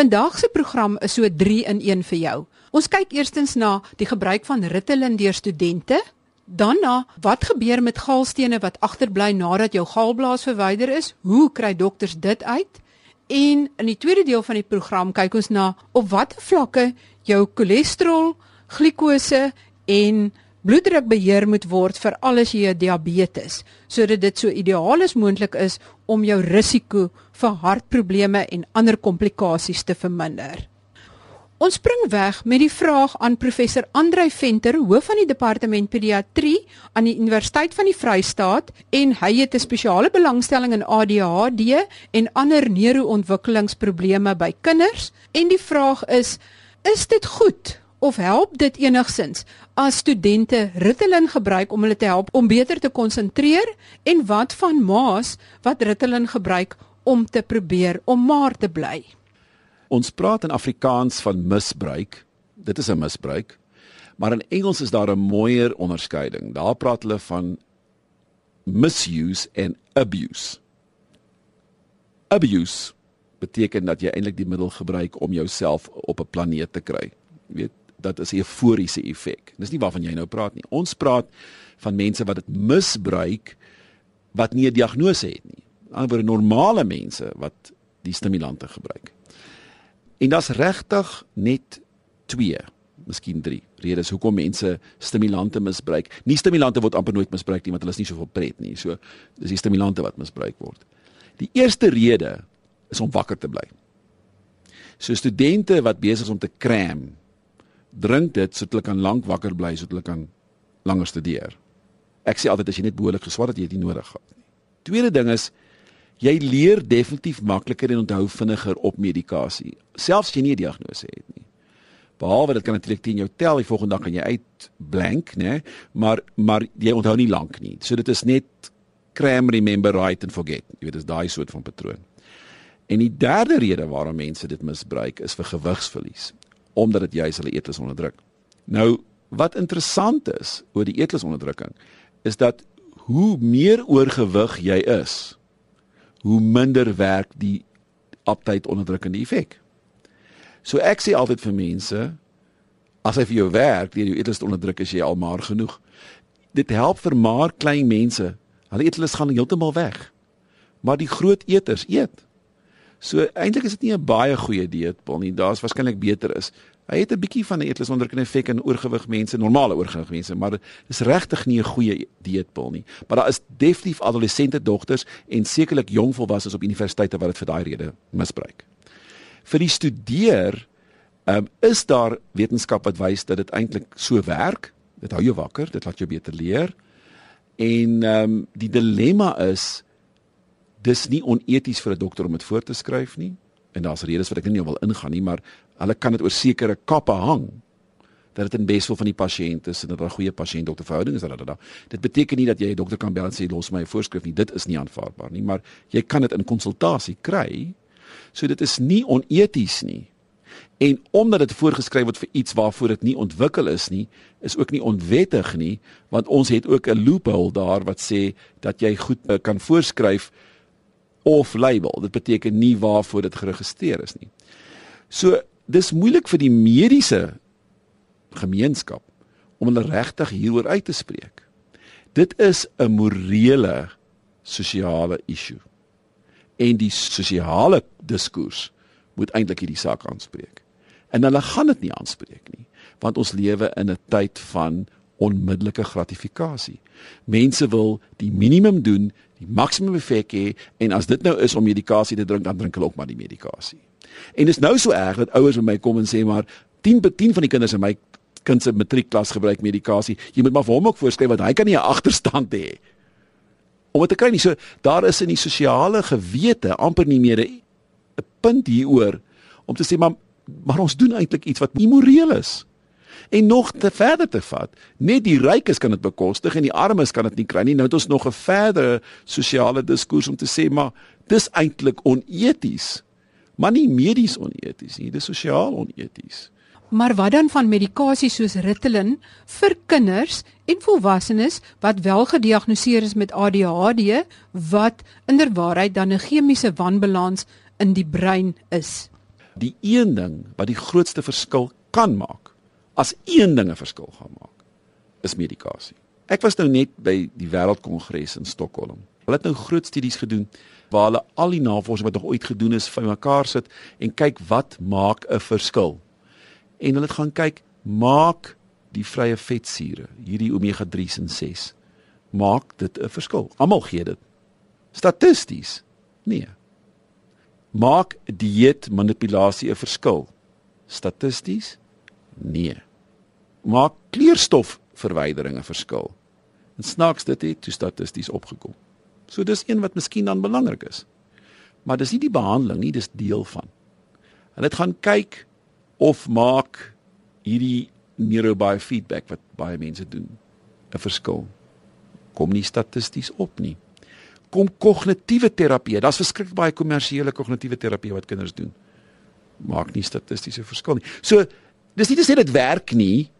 Vandag se program is so 3 in 1 vir jou. Ons kyk eerstens na die gebruik van Ritalin deur studente, dan na wat gebeur met galstene wat agterbly nadat jou galblaas verwyder is? Hoe kry dokters dit uit? En in die tweede deel van die program kyk ons na op watter vlakke jou cholesterol, glikose en bloeddruk beheer moet word vir alles jy diabetes sodat dit so ideaal as moontlik is om jou risiko vir hartprobleme en ander komplikasies te verminder. Ons spring weg met die vraag aan professor Andrei Venter, hoof van die departement pediatrie aan die Universiteit van die Vrystaat en hy het 'n spesiale belangstelling in ADHD en ander neuroontwikkelingsprobleme by kinders en die vraag is: Is dit goed of help dit enigsins as studente Ritalin gebruik om hulle te help om beter te konsentreer en wat van ma's wat Ritalin gebruik om te probeer om maar te bly? Ons praat in Afrikaans van misbruik. Dit is 'n misbruik. Maar in Engels is daar 'n mooier onderskeiding. Daar praat hulle van misuse en abuse. Abuse beteken dat jy eintlik die middel gebruik om jouself op 'n planeet te kry. Jy weet, dat is 'n euforiese effek. Dis nie waarvan jy nou praat nie. Ons praat van mense wat dit misbruik wat nie 'n diagnose het nie. Anderswoorde normale mense wat die stimulante gebruik. En daar's regtig net 2, miskien 3 redes hoekom mense stimulante misbruik. Nie stimulante word amper nooit misbruik nie want hulle is nie soveel pret nie. So dis die stimulante wat misbruik word. Die eerste rede is om wakker te bly. So studente wat besig is om te cram drink dit sodat hulle kan lank wakker bly sodat hulle kan langer studeer. Ek sê altyd as jy net behoorlik geswat het, jy dit nodig gehad nie. Tweede ding is jy leer definitief makliker en onthou vinniger op medikasie, selfs as jy nie 'n diagnose het nie. Behalwe dit kan natuurlik teen jou tel, die volgende dag kan jy uit blank, né? Maar maar jy onthou nie lank nie. So dit is net cram remember write and forget. Jy weet dis daai soort van patroon. En die derde rede waarom mense dit misbruik is vir gewigsverlies omdat dit juis hulle eetlus onderdruk. Nou wat interessant is oor die eetlusonderdrukking is dat hoe meer oorgewig jy is, hoe minder werk die aptyd onderdrukkende effek. So ek sê altyd vir mense as hy vir jou werk, deur jou eetlus onderdruk is jy al maar genoeg. Dit help vir maar klein mense. Hulle eetlus gaan heeltemal weg. Maar die groot eters eet. So eintlik is dit nie 'n baie goeie dieet pil nie. Daar's waarskynlik beter is. Hy het 'n bietjie van 'n eetlusonderdrukkende effek in oorgewig mense, normale oorgewig mense, maar dis regtig nie 'n goeie dieetpil nie. Maar daar is definitief adolessente dogters en sekerlik jong volwassenes op universiteite wat dit vir daai rede misbruik. Vir die studeer um, is daar wetenskap wat wys dat dit eintlik so werk. Dit hou jou wakker, dit laat jou beter leer. En ehm um, die dilemma is dis nie oneties vir 'n dokter om dit voor te skryf nie. En daar's redes wat ek nie wil ingaan nie, maar hulle kan dit oor sekere kappe hang dat dit in beswil van die pasiënt is en dat daar 'n goeie pasiënt-dokter verhouding is dat dat. Dit beteken nie dat jy 'n dokter kan bel en sê los my 'n voorskrif nie. Dit is nie aanvaarbaar nie, maar jy kan dit in konsultasie kry. So dit is nie oneties nie. En omdat dit voorgeskryf word vir iets waarvoor dit nie ontwikkel is nie, is ook nie onwettig nie, want ons het ook 'n loophole daar wat sê dat jy goed eh, kan voorskryf off label. Dit beteken nie waarvoor dit geregistreer is nie. So dis moeilik vir die mediese gemeenskap om hulle regtig hieroor uit te spreek. Dit is 'n morele sosiale issue. En die sosiale diskurs moet eintlik hierdie saak aanspreek. En hulle gaan dit nie aanspreek nie, want ons lewe in 'n tyd van onmiddellike gratifikasie. Mense wil die minimum doen, die maksimum effek hê en as dit nou is om medikasie te drink, dan drink hulle ook maar die medikasie. En dit is nou so erg dat ouers by my kom en sê maar 10 by 10 van die kinders in my kind se matriekklas gebruik medikasie. Jy moet maar vir hom ook voorskryf want hy kan nie 'n agterstand hê om dit te kry nie. So daar is in die sosiale gewete amper nie meer 'n punt hieroor om te sê maar maar ons doen eintlik iets wat immoreel is en nog te verder te vat. Net die rykes kan dit bekostig en die armes kan dit nie kry nie. Nou het ons nog 'n verdere sosiale diskurs om te sê maar dis eintlik oneties. Maar nie medies oneties nie, dis sosiaal oneties. Maar wat dan van medikasie soos Ritalin vir kinders en volwassenes wat wel gediagnoseer is met ADHD wat inderwaarheid dan 'n chemiese wanbalans in die brein is? Die een ding wat die grootste verskil kan maak, as een ding 'n verskil gaan maak, is medikasie. Ek was nou net by die Wêreldkongres in Stockholm. Hulle het nou groot studies gedoen waar hulle al die navorsing wat nog ooit gedoen is vir mekaar sit en kyk wat maak 'n verskil. En hulle het gaan kyk, maak die vrye vetsure, hierdie omega 3s en 6, maak dit 'n verskil. Almal gee dit. Statisties. Nee. Maak dieet manipulasie 'n verskil? Statisties? Nee. Maak kleurstofverwydering 'n verskil? En snaaks dit het toe statisties opgekom. So dis een wat miskien dan belangrik is. Maar dis nie die behandeling nie, dis deel van. Hulle het gaan kyk of maak hierdie neurobiofeedback wat baie mense doen 'n verskil. Kom nie statisties op nie. Kom kognitiewe terapie. Daar's verskriklik baie kommersiële kognitiewe terapie wat kinders doen. Maak nie statistiese verskil nie. So dis nie te sê dit werk nie,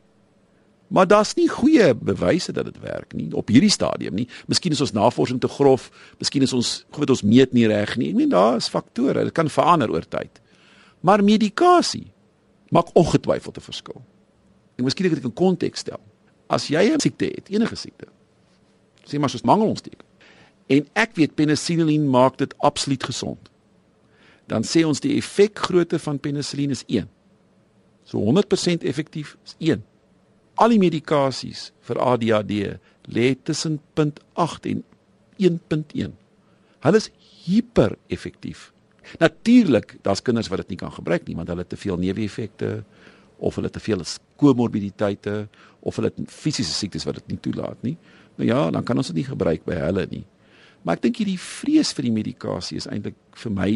Maar daar's nie goeie bewyse dat dit werk nie op hierdie stadium nie. Miskien is ons navorsing te grof, miskien is ons goed ons meet nie reg nie. Ek meen daar is faktore, dit kan verander oor tyd. Maar medikasie maak ongetwyfeld 'n verskil. Ek miskien ek dit in konteks stel. As jy 'n siekte het, enige siekte. Sê maar soos mangelontsteking. En ek weet penicillin maak dit absoluut gesond. Dan sê ons die effekgrootte van penicillin is 1. So 100% effektief is 1 al die medikasies vir ADHD lê tussen 0.8 en 1.1. Hulle is hiper effektief. Natuurlik, daar's kinders wat dit nie kan gebruik nie want hulle het te veel neeweffekte of hulle te veel komorbiditeite of hulle het fisiese siektes wat dit nie toelaat nie. Nou ja, dan kan ons dit nie gebruik by hulle nie. Maar ek dink hierdie vrees vir die medikasie is eintlik vir my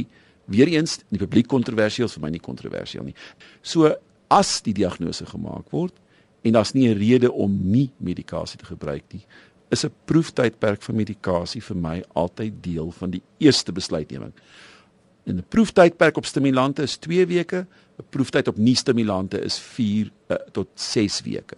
weer eens in die publiek kontroversieel, vir my nie kontroversieel nie. So as die diagnose gemaak word, en daar's nie 'n rede om nie medikasie te gebruik nie. Is 'n proeftydperk vir medikasie vir my altyd deel van die eerste besluitneming. En 'n proeftydperk op stimulante is 2 weke, 'n proeftyd op nie-stimulante is 4 uh, eh, tot 6 weke.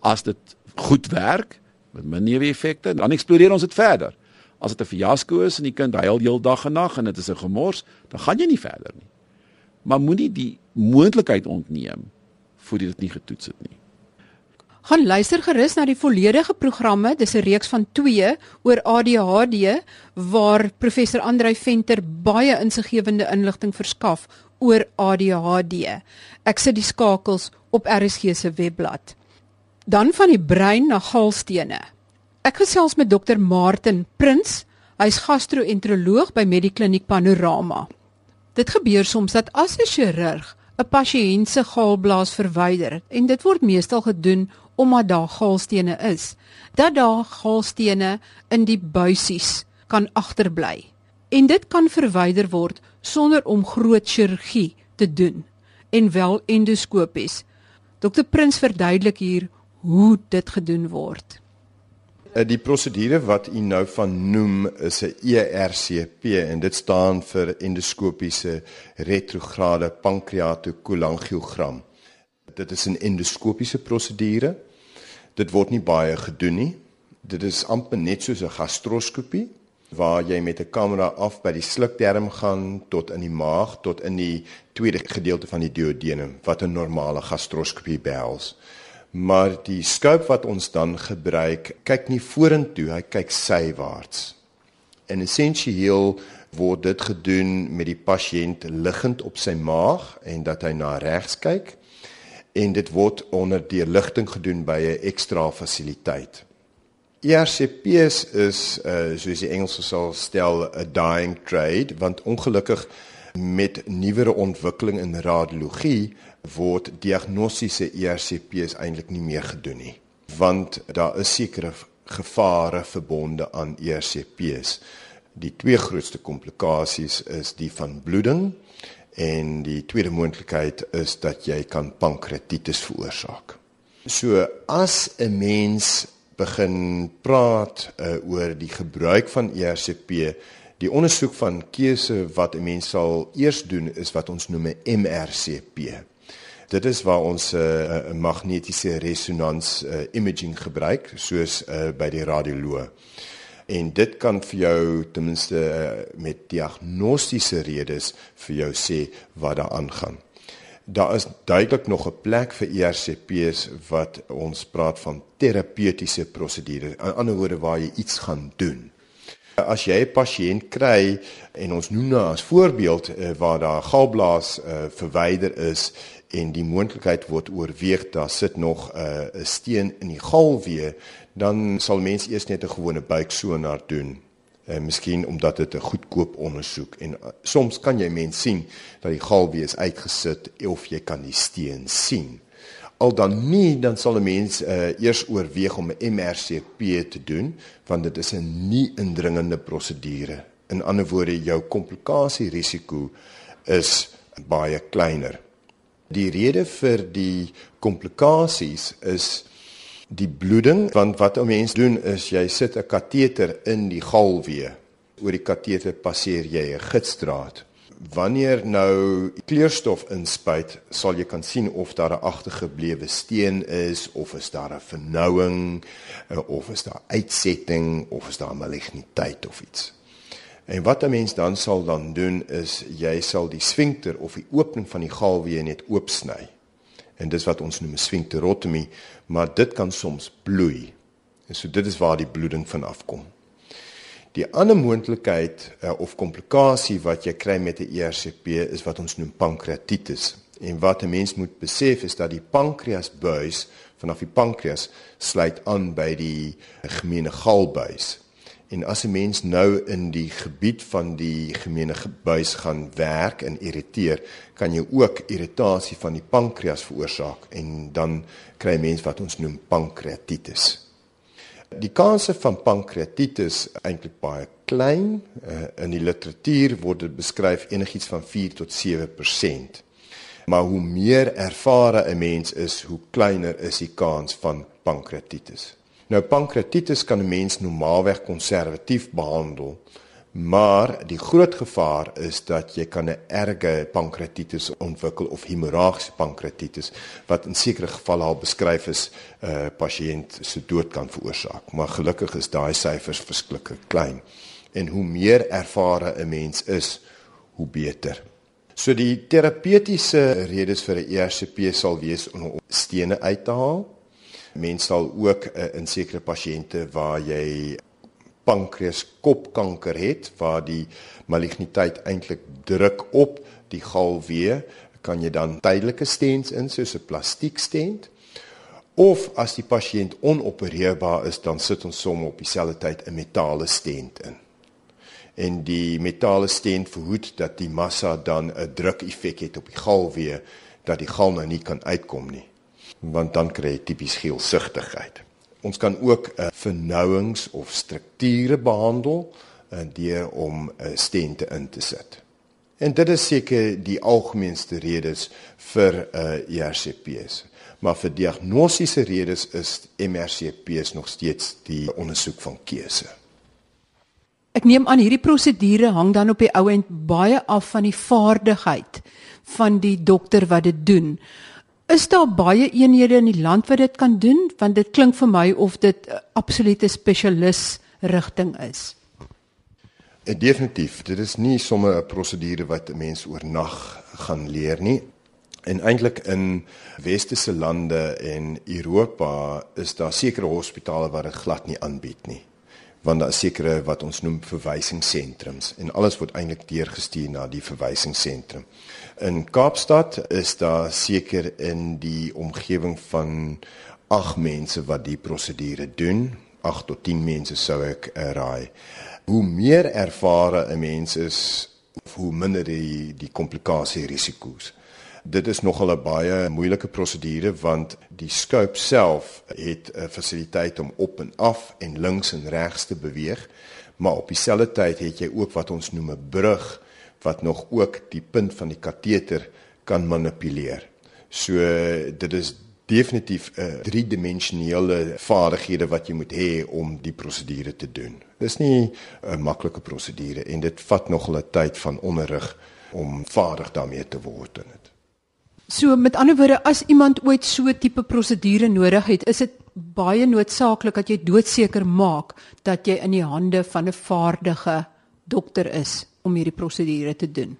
As dit goed werk met min neeweffekte, dan eksploreer ons dit verder. As dit 'n fiasco is en die kind huil heeldag en nag en dit is 'n gemors, dan gaan jy nie verder nie. Maar moenie die moontlikheid ontneem voordat dit nie getoets het nie. Gaan luister gerus na die volledige programme. Dis 'n reeks van 2 oor ADHD waar professor Andrei Venter baie insiggewende inligting verskaf oor ADHD. Ek sit die skakels op RSG se webblad. Dan van die brein na galstene. Ek gesels met dokter Martin Prins. Hy's gastro-enteroloog by Medikliniek Panorama. Dit gebeur soms dat as 'n chirurg 'n pasiënt se galblaas verwyder en dit word meestal gedoen omdat daar galstene is, dat daar galstene in die buisies kan agterbly. En dit kan verwyder word sonder om groot chirurgie te doen en wel endoskopies. Dr Prins verduidelik hier hoe dit gedoen word. Eh, die prosedure wat u nou van noem is 'n ERCP en dit staan vir endoskopiese retrograde pankreatokolangiogram. Dit is 'n endoskopiese prosedure Dit word nie baie gedoen nie. Dit is amper net soos 'n gastroskopie waar jy met 'n kamera af by die slukdarm gaan tot in die maag tot in die tweede gedeelte van die duodenum wat 'n normale gastroskopie behels. Maar die scope wat ons dan gebruik, kyk nie vorentoe, hy kyk sywaarts. En essensieel word dit gedoen met die pasiënt liggend op sy maag en dat hy na regs kyk en dit word onder deurligting gedoen by 'n ekstra fasiliteit. ERCP's is uh soos die Engelse sal stel 'n dying trade want ongelukkig met nuwere ontwikkeling in radiologie word diagnostiese ERCP's eintlik nie meer gedoen nie want daar is sekere gevare verbonde aan ERCP's. Die twee grootste komplikasies is die van bloeding en die tweede moontlikheid is dat jy kan pankreatitis veroorsaak. So as 'n mens begin praat uh, oor die gebruik van ERCP, die ondersoek van keuse wat 'n mens sal eers doen is wat ons noem 'n MRCP. Dit is waar ons 'n uh, magnetiese resonans uh, imaging gebruik soos uh, by die radioloog. En dit kan vir jou ten minste uh, met diagnostiese redes vir jou sê wat daar aangaan. Daar is duidelik nog 'n plek vir ERCP's wat ons praat van terapeutiese prosedures. In ander woorde waar jy iets gaan doen. As jy 'n pasiënt kry en ons noem nou as voorbeeld uh, waar daar galblaas uh, verwyder is en die moontlikheid word oorweeg daar sit nog 'n uh, steen in die galwee, dan sal mense eers net 'n gewone buiksonar doen. En uh, miskien omdat dit 'n goedkoop ondersoek en uh, soms kan jy mens sien dat die galwee is uitgesit of jy kan die steen sien. Al dan nie, dan sal 'n mens uh, eers oorweeg om 'n MRCP te doen want dit is 'n nie indringende prosedure. In ander woorde, jou komplikasierisiko is baie kleiner. Die rede vir die komplikasies is die bloeding want wat 'n mens doen is jy sit 'n kateter in die galwee. Oor die kateter passeer jy 'n gidsdraad. Wanneer nou kleurstof inspuit, sal jy kan sien of daar 'n agtergeblewe steen is of is daar 'n vernouing of is daar uitsetting of is daar maligniteit of iets. En wat 'n mens dan sal dan doen is jy sal die sfinkter of die opening van die galwee net oopsny. En dis wat ons noem 'n sfinkterotomie, maar dit kan soms bloei. En so dit is waar die bloeding van afkom. Die ander moontlikheid uh, of komplikasie wat jy kry met 'n ERCP is wat ons noem pankreatitis. En wat 'n mens moet besef is dat die pankreasbuis vanaf die pankreas sluit aan by die gemene galbuis. En as 'n mens nou in die gebied van die gemene buis gaan werk en irriteer, kan jy ook irritasie van die pankreas veroorsaak en dan kry jy mens wat ons noem pankreatitis. Die kanse van pankreatitis eintlik baie klein. Uh, in die literatuur word dit beskryf enigiets van 4 tot 7%. Maar hoe meer ervare 'n mens is, hoe kleiner is die kans van pankreatitis. Nou pankreatitis kan 'n mens normaalweg konservatief behandel, maar die groot gevaar is dat jy kan 'n erge pankreatitis ontwikkel of hemorragiese pankreatitis wat in sekere gevalle al beskryf is 'n uh, pasiënt se dood kan veroorsaak. Maar gelukkig is daai syfers verskriklik klein. En hoe meer ervare 'n mens is, hoe beter. So die terapeutiese redes vir 'n ERCP sal wees om stene uit te haal Mens sal ook uh, in sekere pasiënte waar jy pankreas kopkanker het waar die maligniteit eintlik druk op die galwee, kan jy dan tydelike stents in soos 'n plastiek stent. Of as die pasiënt onopereerbaar is, dan sit ons soms op dieselfde tyd 'n metale stent in. En die metale stent verhoed dat die massa dan 'n druk effek het op die galwee dat die gal nou nie kan uitkom nie want dan kry jy tipies geelsigtigheid. Ons kan ook uh, vernouings of strukture behandel uh, deur om 'n uh, stente in te sit. En dit is seker die algemeenste redes vir uh, ERCP's. Maar vir diagnostiese redes is MRCP's nog steeds die ondersoek van keuse. Ek neem aan hierdie prosedure hang dan op die ou end baie af van die vaardigheid van die dokter wat dit doen. Is daar baie eenhede in die land wat dit kan doen want dit klink vir my of dit 'n absolute spesialis rigting is. Eh, definitief, dit is nie sommer 'n prosedure wat 'n mens oornag gaan leer nie. En eintlik in westerse lande en Europa is daar sekere hospitale wat dit glad nie aanbied nie want daar is sekere wat ons noem verwysingssentrums en alles word eintlik deurgestuur na die verwysingsentrum. In Kaapstad is daar seker in die omgewing van 8 mense wat die prosedure doen, 8 tot 10 mense sou ek raai. Hoe meer ervare 'n mens is, hoe minder die die komplikasie risiko's. Dit is nogal 'n baie moeilike prosedure want die scope self het 'n fasiliteit om op en af en links en regs te beweeg, maar op dieselfde tyd het jy ook wat ons noem 'n brug wat nog ook die punt van die kateter kan manipuleer. So dit is definitief 'n driedimensionele vaardighede wat jy moet hê om die prosedure te doen. Dis nie 'n maklike prosedure en dit vat nogal 'n tyd van onderrig om vaardig daarmee te word in dit. So met ander woorde, as iemand ooit so 'n tipe prosedure nodig het, is dit baie noodsaaklik dat jy doodseker maak dat jy in die hande van 'n vaardige dokter is om hierdie prosedure te doen.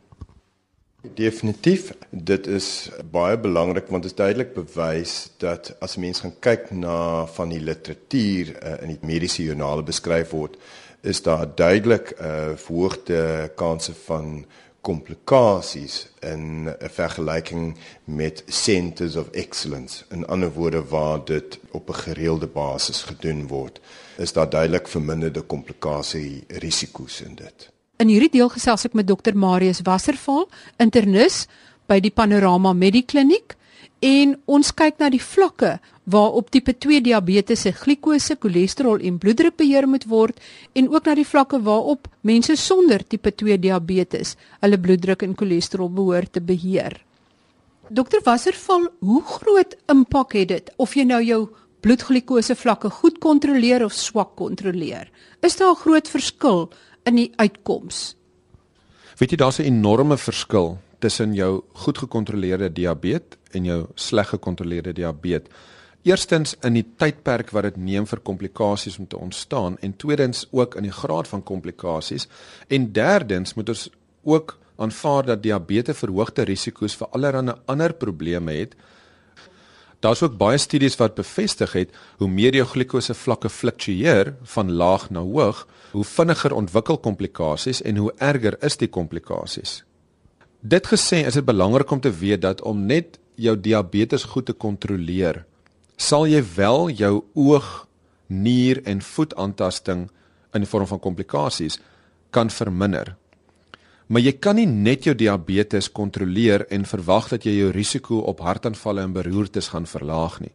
Definitief, dit is baie belangrik want dit is duidelik bewys dat as mens gaan kyk na van die literatuur uh, in die mediese joernale beskryf word, is daar duidelik 'n uh, verhoogde kanse van komplikasies in 'n vergelyking met centers of excellence. In ander woorde waar dit op 'n gereelde basis gedoen word, is daar duidelik verminderde komplikasie risiko's in dit. In hierdie deel gesels ek met dokter Marius Wasserval, internis by die Panorama Medikliniek en ons kyk na die vlakke waarop tipe 2 diabetes se glikose, cholesterol en bloeddruk beheer moet word en ook na die vlakke waarop mense sonder tipe 2 diabetes hulle bloeddruk en cholesterol behoort te beheer. Dokter Wasserval, hoe groot impak het dit of jy nou jou bloedglikose vlakke goed kontroleer of swak kontroleer? Is daar 'n groot verskil in die uitkoms? Weet jy daar's 'n enorme verskil tussen jou goed gekontroleerde diabetes en jou sleg gekontroleerde diabetes. Eerstens in die tydperk wat dit neem vir komplikasies om te ontstaan en tweedens ook in die graad van komplikasies en derdens moet ons ook aanvaar dat diabetes verhoogde risiko's vir allerlei ander probleme het. Daar's ook baie studies wat bevestig het hoe meer jou glikose vlakke fluktueer van laag na hoog, hoe vinniger ontwikkel komplikasies en hoe erger is die komplikasies. Dit gesê, is dit belangrik om te weet dat om net jou diabetes goed te kontroleer, sal jy wel jou oog, nier en voetaantasting in die vorm van komplikasies kan verminder. Maar jy kan nie net jou diabetes kontroleer en verwag dat jy jou risiko op hartaanvalle en beroertes gaan verlaag nie.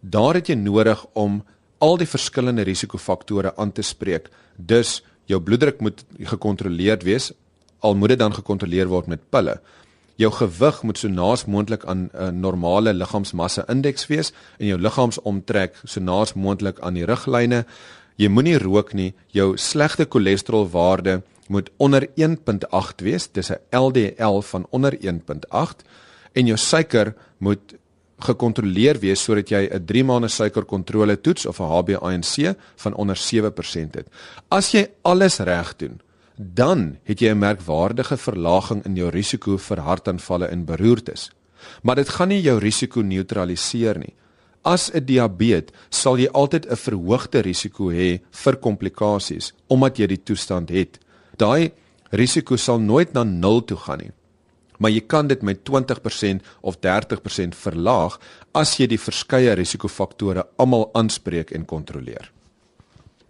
Daar het jy nodig om al die verskillende risikofaktore aan te spreek. Dus jou bloeddruk moet gekontroleerd wees, al moet dit dan gekontroleer word met pille jou gewig moet so naas moontlik aan 'n uh, normale liggaamsmassa indeks wees en jou liggaamsomtrek so naas moontlik aan die riglyne. Jy moenie rook nie. Jou slegte cholesterolwaarde moet onder 1.8 wees. Dis 'n LDL van onder 1.8 en jou suiker moet gekontroleer wees sodat jy 'n 3 maande suikerkontrole toets of 'n HbA1c van onder 7% het. As jy alles reg doen, dan het jy 'n merkwaardige verlaging in jou risiko vir hartaanvalle en beroertes. Maar dit gaan nie jou risiko neutraliseer nie. As 'n diabetes sal jy altyd 'n verhoogde risiko hê vir komplikasies omdat jy die toestand het. Daai risiko sal nooit na 0 toe gaan nie. Maar jy kan dit met 20% of 30% verlaag as jy die verskeie risikofaktore almal aanspreek en kontroleer.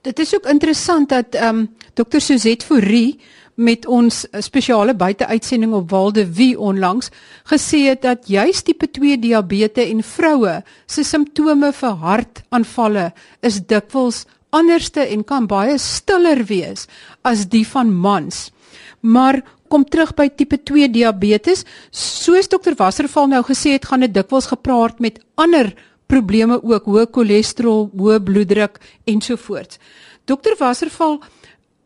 Dit is ook interessant dat ehm um, Dr. Suzette Fourie met ons spesiale buiteuitsending op Walde Wie onlangs gesê het dat juis tipe 2 diabetes en vroue se simptome vir hartaanvalle is dikwels anderste en kan baie stiller wees as die van mans. Maar kom terug by tipe 2 diabetes, soos dokter Wasserval nou gesê het, gaan dit dikwels gepraat met ander probleme ook, hoë cholesterol, hoë bloeddruk ensovoorts. Dokter Wasserval,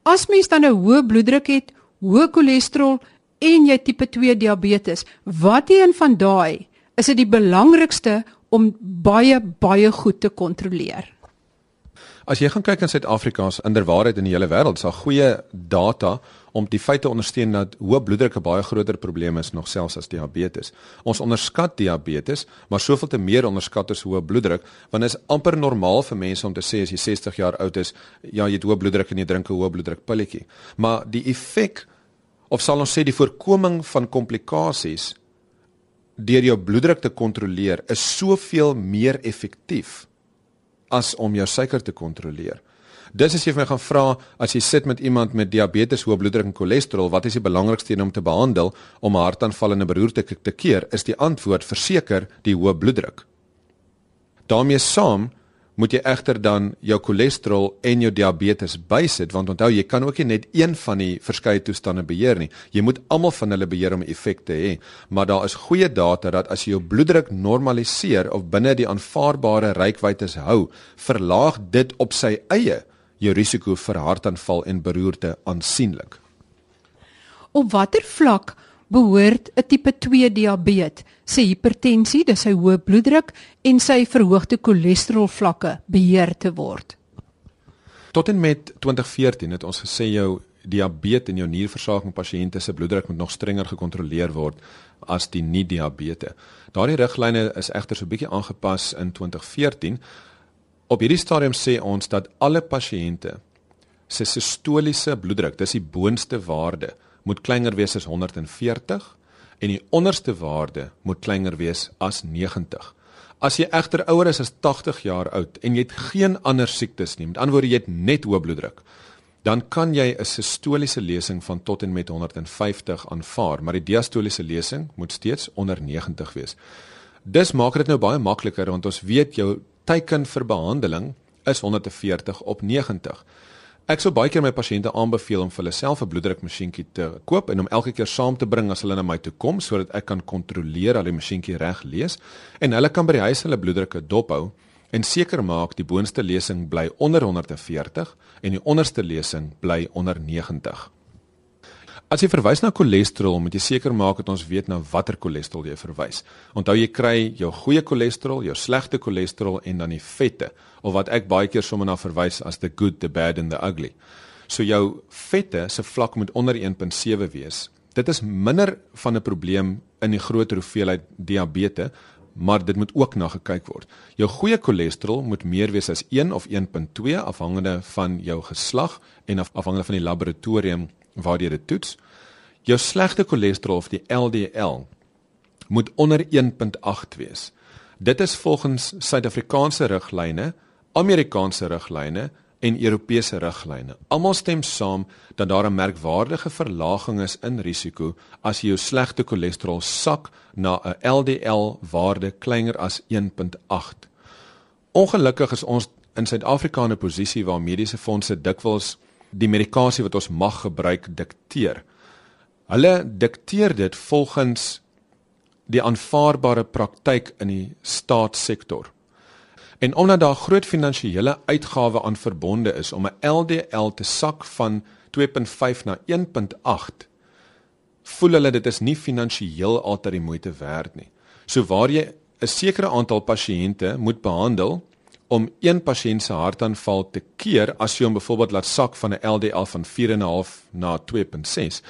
as mens dan 'n hoë bloeddruk het, hoë cholesterol en jy tipe 2 diabetes, wat een van daai is dit die belangrikste om baie baie goed te kontroleer? As jy gaan kyk in Suid-Afrika se inderwaarheid in die hele wêreld, is daar goeie data om die feite ondersteun dat hoë bloeddruk 'n baie groter probleem is nog selfs as diabetes. Ons onderskat diabetes, maar soveel te meer onderskat ons hoë bloeddruk, want dit is amper normaal vir mense om te sê as jy 60 jaar oud is, ja, jy het hoë bloeddruk en jy drink 'n hoë bloeddruk pilletjie. Maar die effek of sal ons sê die voorkoming van komplikasies deur jou bloeddruk te kontroleer is soveel meer effektief as om jou suiker te kontroleer. Dis as jy my gaan vra as jy sit met iemand met diabetes, hoë bloeddruk en cholesterol, wat is die belangrikste om te behandel om 'n hartaanval en 'n beroerte te keer? Is die antwoord verseker die hoë bloeddruk. daarmee saam moet jy egter dan jou cholesterol en jou diabetes bysit want onthou jy kan ook nie net een van die verskeie toestande beheer nie. Jy moet almal van hulle beheer om effek te hê. Maar daar is goeie data dat as jy jou bloeddruk normaliseer of binne die aanvaarbare reikwytes hou, verlaag dit op sy eie jou risiko vir hartaanval en beroerte aansienlik. Op watter vlak behoort 'n tipe 2 diabetes, sy hipertensie, dis sy hoë bloeddruk en sy verhoogde cholesterolvlakke beheer te word. Tot en met 2014 het ons gesê jou diabetes en jou nierversaking pasiënte se bloeddruk moet nog strenger gekontroleer word as die nie diabetes. Daardie riglyne is egter so 'n bietjie aangepas in 2014. Op hierdie stadium sê ons dat alle pasiënte se sistoliese bloeddruk, dis die boonste waarde, moet kleiner wees as 140 en die onderste waarde moet kleiner wees as 90. As jy egter ouer is as 80 jaar oud en jy het geen ander siektes nie, met ander woorde jy het net hoë bloeddruk, dan kan jy 'n sistoliese lesing van tot en met 150 aanvaar, maar die diastoliese lesing moet steeds onder 90 wees. Dis maak dit nou baie makliker want ons weet jou teiken vir behandeling is 140 op 90. Ek sou baie keer my pasiënte aanbeveel om vir hulle self 'n bloeddrukmasjienkie te koop en om elke keer saam te bring as hulle na my toe kom sodat ek kan kontroleer dat die masjienkie reg lees en hulle kan by die huis hulle bloeddrukke dophou en seker maak die boonste lesing bly onder 140 en die onderste lesing bly onder 90. As jy verwys na cholesterol, moet jy seker maak dat ons weet na watter cholesterol jy verwys. Onthou jy kry jou goeie cholesterol, jou slegte cholesterol en dan die vette of wat ek baie keer sommer na verwys as the good, the bad and the ugly. So jou vette se vlak moet onder 1.7 wees. Dit is minder van 'n probleem in die groter hoeveelheid diabetes maar dit moet ook na gekyk word. Jou goeie cholesterol moet meer wees as 1 of 1.2 afhangende van jou geslag en af, afhangende van die laboratorium waar jy dit toets. Jou slegte cholesterol of die LDL moet onder 1.8 wees. Dit is volgens Suid-Afrikaanse riglyne, Amerikaanse riglyne en Europese riglyne. Almal stem saam dat daar 'n merkwaardige verlaging is in risiko as jy jou slegte cholesterol sak na 'n LDL waarde kleiner as 1.8. Ongelukkig is ons in Suid-Afrika in 'n posisie waar mediese fondse dikwels die medikasie wat ons mag gebruik dikteer. Hulle dikteer dit volgens die aanvaarbare praktyk in die staatssektor. En omdat daar groot finansiële uitgawe aan verbonde is om 'n LDL te sak van 2.5 na 1.8, voel hulle dit is nie finansiëel altyd die moeite werd nie. So waar jy 'n sekere aantal pasiënte moet behandel om een pasiënt se hartaanval te keer as jy hom byvoorbeeld laat sak van 'n LDL van 4.5 na 2.6,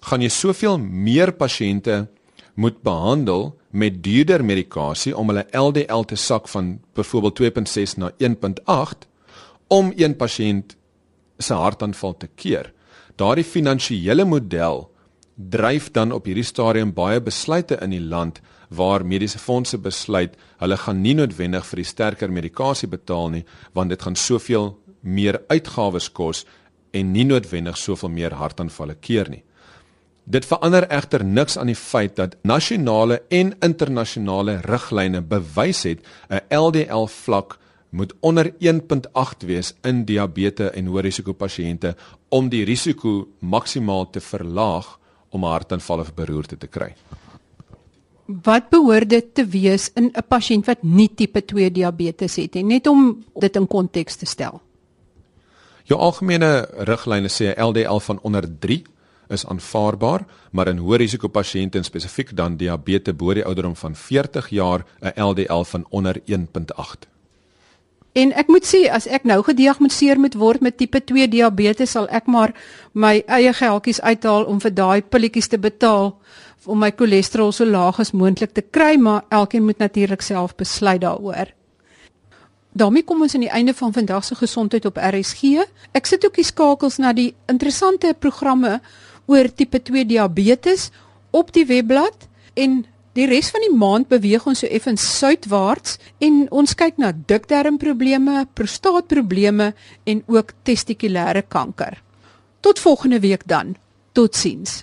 gaan jy soveel meer pasiënte moet behandel met duurder medikasie om hulle LDL te sak van byvoorbeeld 2.6 na 1.8 om een pasiënt se hartaanval te keer. Daardie finansiële model dryf dan op hierdie stadium baie besluite in die land waar mediese fondse besluit hulle gaan nie noodwendig vir die sterker medikasie betaal nie want dit gaan soveel meer uitgawes kos en nie noodwendig soveel meer hartaanvalle keer nie. Dit verander egter niks aan die feit dat nasionale en internasionale riglyne bewys het 'n LDL vlak moet onder 1.8 wees in diabetes en hoë risiko pasiënte om die risiko maksimaal te verlaag om 'n hartaanval of beroerte te kry. Wat behoort dit te wees in 'n pasiënt wat nie tipe 2 diabetes het nie, net om dit in konteks te stel? Jou algemene riglyne sê 'n LDL van onder is aanvaarbaar, maar in hoë risiko pasiënte en spesifiek dan diabetes bo die ouderdom van 40 jaar 'n LDL van onder 1.8. En ek moet sê as ek nou gediagnoseer moet word met tipe 2 diabetes, sal ek maar my eie geldjies uithaal om vir daai pilletjies te betaal om my cholesterol so laag as moontlik te kry, maar elkeen moet natuurlik self besluit daaroor daarmee kom ons aan die einde van vandag se gesondheid op RSG. Ek sit ook die skakels na die interessante programme oor tipe 2 diabetes op die webblad en die res van die maand beweeg ons so effens suidwaarts en ons kyk na dikdarmprobleme, prostaatprobleme en ook testikulêre kanker. Tot volgende week dan. Totsiens.